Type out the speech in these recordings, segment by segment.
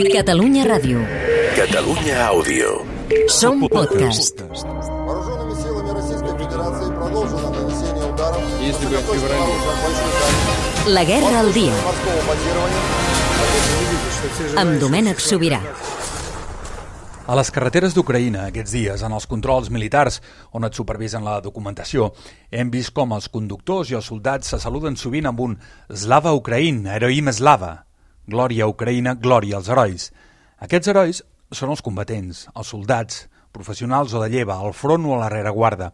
Catalunya Ràdio. Catalunya Àudio. Som podcast. Вооруженными силами Российской Федерации продолжено нанесение ударов Если бы высокоточной феврале. оружия большой дальности La guerra al dia. морского базирования Amb Domènec Sobirà. A les carreteres d'Ucraïna, aquests dies, en els controls militars on et supervisen la documentació, hem vist com els conductors i els soldats se saluden sovint amb un Slava Ucraïn, heroïm Slava. Glòria a Ucraïna, glòria als herois. Aquests herois són els combatents, els soldats, professionals o de lleva, al front o a la rereguarda.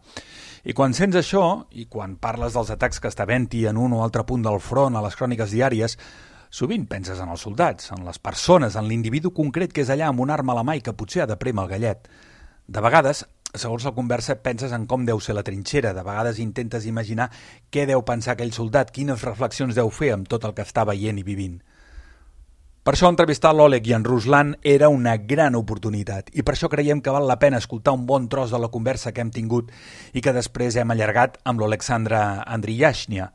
I quan sents això, i quan parles dels atacs que està havent-hi en un o altre punt del front a les cròniques diàries, Sovint penses en els soldats, en les persones, en l'individu concret que és allà amb una arma a la mà i que potser ha de prémer el gallet. De vegades, segons la conversa, penses en com deu ser la trinxera. De vegades intentes imaginar què deu pensar aquell soldat, quines reflexions deu fer amb tot el que està veient i vivint. Per això entrevistar l'Oleg i en Ruslan era una gran oportunitat i per això creiem que val la pena escoltar un bon tros de la conversa que hem tingut i que després hem allargat amb l'Alexandra Andriyashnia,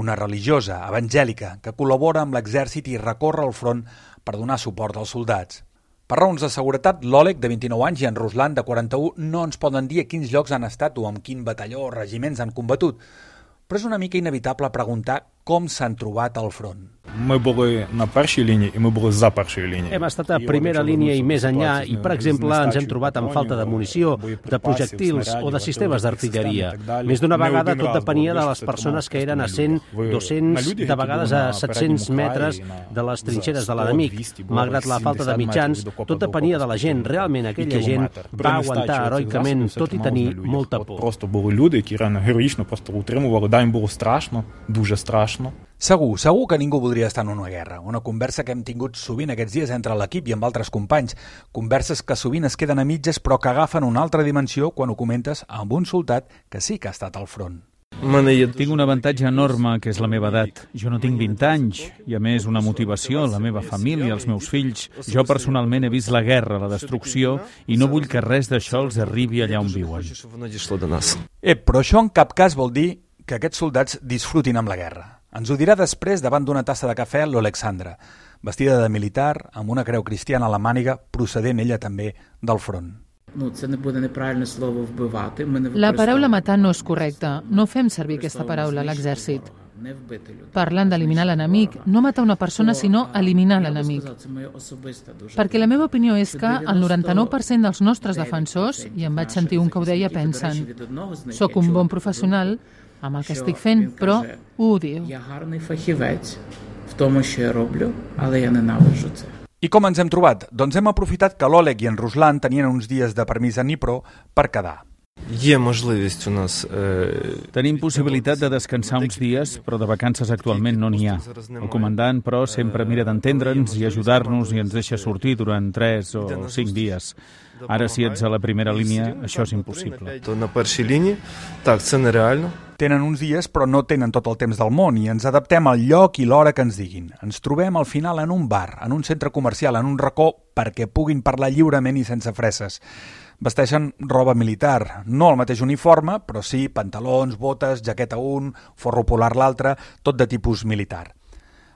una religiosa evangèlica que col·labora amb l'exèrcit i recorre al front per donar suport als soldats. Per raons de seguretat, l'Òleg, de 29 anys, i en Ruslan, de 41, no ens poden dir a quins llocs han estat o amb quin batalló o regiments han combatut, però és una mica inevitable preguntar com s'han trobat al front. Ми були на першій лінії і ми були за першою лінією. Hem estat a primera línia i més enllà i, per exemple, ens hem trobat amb falta de munició, de projectils o de sistemes d'artilleria. Més d'una vegada tot depenia de les persones que eren a 100, 200, de vegades a 700 metres de les trinxeres de l'enemic. Malgrat la falta de mitjans, tot depenia de la gent. Realment aquella gent va aguantar heroicament, tot i tenir molta por. Просто були люди, які реально героїчно просто утримували. Да, їм було страшно, дуже страшно. Segur, segur que ningú voldria estar en una guerra. Una conversa que hem tingut sovint aquests dies entre l'equip i amb altres companys. Converses que sovint es queden a mitges però que agafen una altra dimensió quan ho comentes amb un soldat que sí que ha estat al front. Tinc un avantatge enorme, que és la meva edat. Jo no tinc 20 anys, i a més una motivació, la meva família, els meus fills. Jo personalment he vist la guerra, la destrucció, i no vull que res d'això els arribi allà on viuen. Eh, però això en cap cas vol dir que aquests soldats disfrutin amb la guerra. Ens ho dirà després davant d'una tassa de cafè l'Alexandra, vestida de militar, amb una creu cristiana a la màniga, procedent ella també del front. La paraula matar no és correcta. No fem servir aquesta paraula a l'exèrcit. Parlant d'eliminar l'enemic, no matar una persona, sinó eliminar l'enemic. Perquè la meva opinió és que el 99% dels nostres defensors, i em vaig sentir un que ho deia, pensen «Soc un bon professional, amb el que estic fent, però ho odio». Я гарний фахівець в тому, що я роблю, але я ненавиджу це. I com ens hem trobat? Doncs hem aprofitat que l'Òleg i en Ruslan tenien uns dies de permís a Nipro per quedar. Є можливість у нас е, Tenim possibilitat de descansar uns dies, però de vacances actualment no n'hi ha. El comandant, però, sempre mira d'entendre'ns i ajudar-nos i ens deixa sortir durant 3 o 5 dies. Ara, si ets a la primera línia, això és impossible. то на першій лінії. Так, це нереально. Tenen uns dies, però no tenen tot el temps del món i ens adaptem al lloc i l'hora que ens diguin. Ens trobem al final en un bar, en un centre comercial, en un racó, perquè puguin parlar lliurement i sense fresses. Vesteixen roba militar, no el mateix uniforme, però sí pantalons, botes, jaqueta un, forro polar l'altre, tot de tipus militar.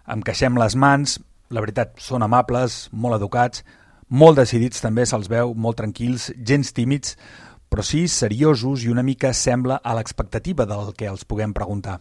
Em queixem les mans, la veritat, són amables, molt educats, molt decidits també se'ls veu, molt tranquils, gens tímids, però sí seriosos i una mica sembla a l'expectativa del que els puguem preguntar.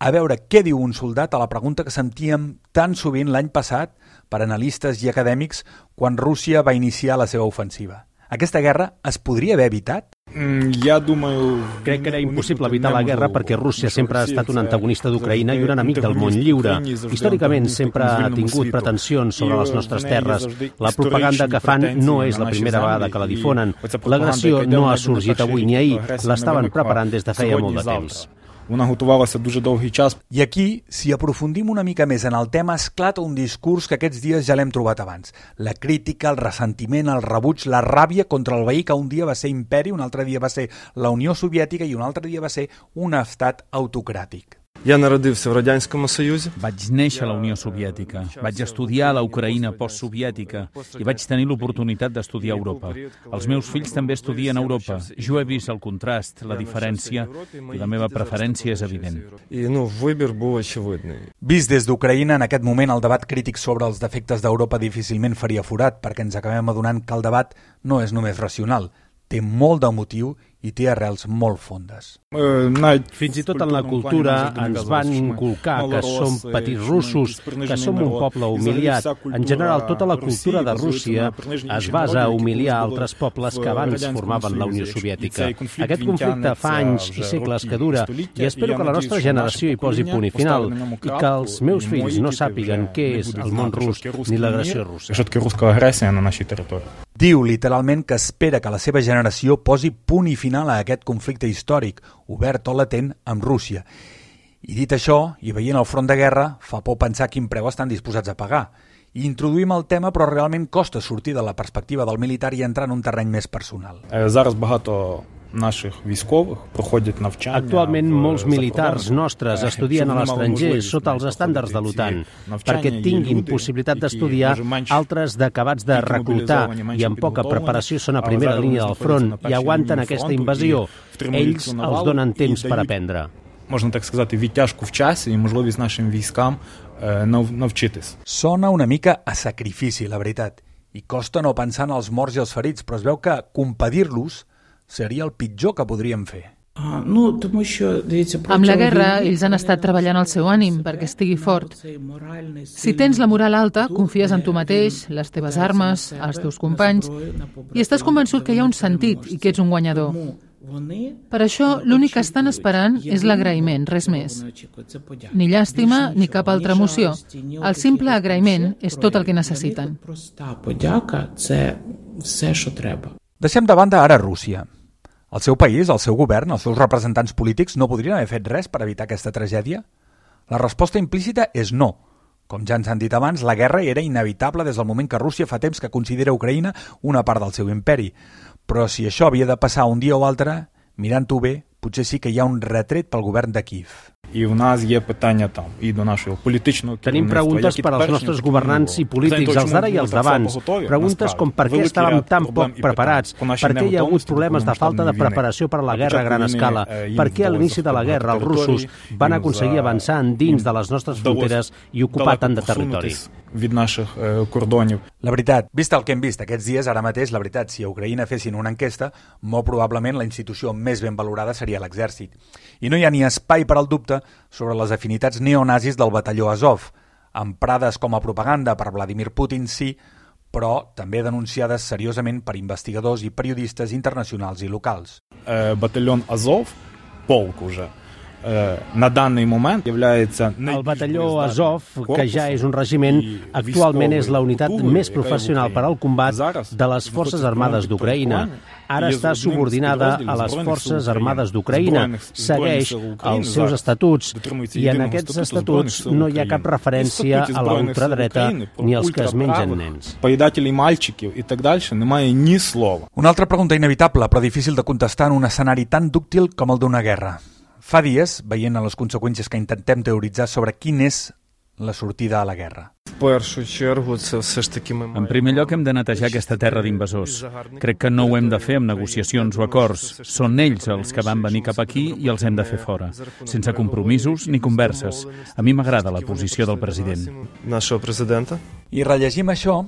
A veure què diu un soldat a la pregunta que sentíem tan sovint l'any passat per analistes i acadèmics quan Rússia va iniciar la seva ofensiva. Aquesta guerra es podria haver evitat? М, Я думаю... Crec que era impossible evitar la guerra perquè Rússia sempre ha estat un antagonista d'Ucraïna i un enemic del món lliure. Històricament sempre ha tingut pretensions sobre les nostres terres. La propaganda que fan no és la primera vegada que la difonen. L'agressió no ha sorgit avui ni ahir, l'estaven preparant des de feia molt de temps. Вона готувалася дуже довгий час. I aquí, si aprofundim una mica més en el tema, esclata un discurs que aquests dies ja l'hem trobat abans. La crítica, el ressentiment, el rebuig, la ràbia contra el veí que un dia va ser imperi, un altre dia va ser la Unió Soviètica i un altre dia va ser un estat autocràtic. Я народився в Радянському Союзі. Vaig néixer a la Unió Soviètica, vaig estudiar a la Ucraïna postsoviètica i vaig tenir l'oportunitat d'estudiar a Europa. Els meus fills també estudien a Europa. Jo he vist el contrast, la diferència, i la meva preferència és evident. I, ну, вибір був очевидний. Vist des d'Ucraïna, en aquest moment el debat crític sobre els defectes d'Europa difícilment faria forat, perquè ens acabem adonant que el debat no és només racional, té molt de motiu i té arrels molt fondes. Fins i tot en la cultura ens van inculcar que som petits russos, que som un poble humiliat. En general, tota la cultura de Rússia es basa a humiliar altres pobles que abans formaven la Unió Soviètica. Aquest conflicte fa anys i segles que dura i espero que la nostra generació hi posi punt i final i que els meus fills no sàpiguen què és el món rus ni l'agressió russa. Diu literalment que espera que la seva generació posi punt i final a aquest conflicte històric, obert o latent, amb Rússia. I dit això, i veient el front de guerra, fa por pensar quin preu estan disposats a pagar. I introduïm el tema, però realment costa sortir de la perspectiva del militar i entrar en un terreny més personal. Е, Зараз багато наших військових проходять навчання. Actualment, в molts militars закордонах, nostres е, estudien a щоб вони мали l'estranger можливість sota els estàndards de проходити l'OTAN, ці навчання. perquè Є tinguin люди, possibilitat які, d'estudiar, може, менш altres d'acabats de тільки reclutar мобілізовані, менш i amb poca підготовлені, preparació són a але primera зараз línia вони del знаходяться front на i першій aguanten лінії aquesta фронту invasió. і втримують Ells цю els навалу donen і temps per дають aprendre. можна так сказати, відтяжку в часі і можливість нашим військам е, нав- навчитись. Sona una mica a sacrifici, la veritat. I costa no pensar en els morts i els ferits, però es veu que compadir-los seria el pitjor que podríem fer. Amb la guerra, ells han estat treballant el seu ànim perquè estigui fort. Si tens la moral alta, confies en tu mateix, les teves armes, els teus companys, i estàs convençut que hi ha un sentit i que ets un guanyador. Per això, l'únic que estan esperant és l'agraïment, res més. Ni llàstima ni cap altra emoció. El simple agraïment és tot el que necessiten. Deixem de banda ara Rússia. El seu país, el seu govern, els seus representants polítics no podrien haver fet res per evitar aquesta tragèdia? La resposta implícita és no. Com ja ens han dit abans, la guerra era inevitable des del moment que Rússia fa temps que considera Ucraïna una part del seu imperi. Però si això havia de passar un dia o altre, mirant-ho bé, potser sí que hi ha un retret pel govern de Kiev. І в нас є питання там і до нашого політичного Tenim керівництва, preguntes як і per als теперішнього, nostres так і governants i минулого. polítics, Знаєте, els d'ara чому i ми els так само d'abans. готові, Preguntes насправді? com per què Великий estàvem ряд tan проблем poc і preparats, питань по нашій per què hi ha hagut неготовності до problemes de falta de повномасштабної preparació per a la війни. guerra a gran Початку escala, війни, е, per їм què a вдалося l'inici de la захопити guerra els russos території, van їм aconseguir за- avançar endins de les nostres вдалося fronteres i ocupar tant de далеко territori. посунутись від наших е, кордонів. La veritat, vist el que hem vist aquests dies, ara mateix, la veritat, si a Ucraïna fessin una enquesta, molt probablement la institució més ben valorada seria l'exèrcit. I no hi ha ni espai per al dubte sobre les afinitats neonazis del batalló Azov, emprades com a propaganda per Vladimir Putin, sí, però també denunciades seriosament per investigadors i periodistes internacionals i locals. Е, Батальйон Азов, полк уже, е, на даний момент являється El batalló Azov, que ja és un regiment, actualment és la unitat més professional per al combat de les Forces Armades d'Ucraïna. Ara està subordinada a les Forces Armades d'Ucraïna, segueix els seus estatuts i en aquests estatuts no hi ha cap referència a la ultradreta ni als que es mengen nens. Поїдателі мальчиків і так далі немає ні слова. Una altra pregunta inevitable, però difícil de contestar en un escenari tan dúctil com el d'una guerra. Fa dies, veient a les conseqüències que intentem teoritzar sobre quin és la sortida a la guerra. En primer lloc, hem de netejar aquesta terra d'invasors. Crec que no ho hem de fer amb negociacions o acords. Són ells els que van venir cap aquí i els hem de fer fora, sense compromisos ni converses. A mi m'agrada la posició del president. I rellegim això,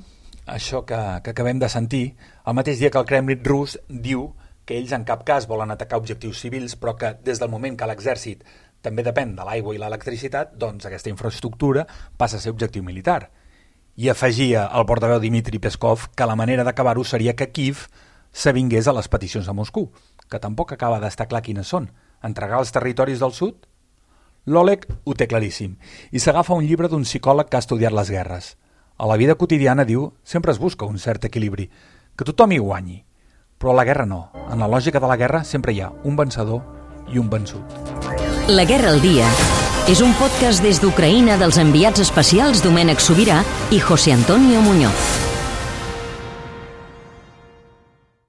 això que, que acabem de sentir, el mateix dia que el Kremlin rus diu que que ells en cap cas volen atacar objectius civils, però que des del moment que l'exèrcit també depèn de l'aigua i l'electricitat, doncs aquesta infraestructura passa a ser objectiu militar. I afegia el portaveu Dmitri Peskov que la manera d'acabar-ho seria que Kiev s'avingués a les peticions de Moscou, que tampoc acaba d'estar clar quines són. Entregar els territoris del sud? L'Oleg ho té claríssim i s'agafa un llibre d'un psicòleg que ha estudiat les guerres. A la vida quotidiana, diu, sempre es busca un cert equilibri, que tothom hi guanyi. Però a la guerra no. En la lògica de la guerra sempre hi ha un vencedor i un vençut. La Guerra al Dia és un podcast des d'Ucraïna dels enviats especials Domènec Sobirà i José Antonio Muñoz.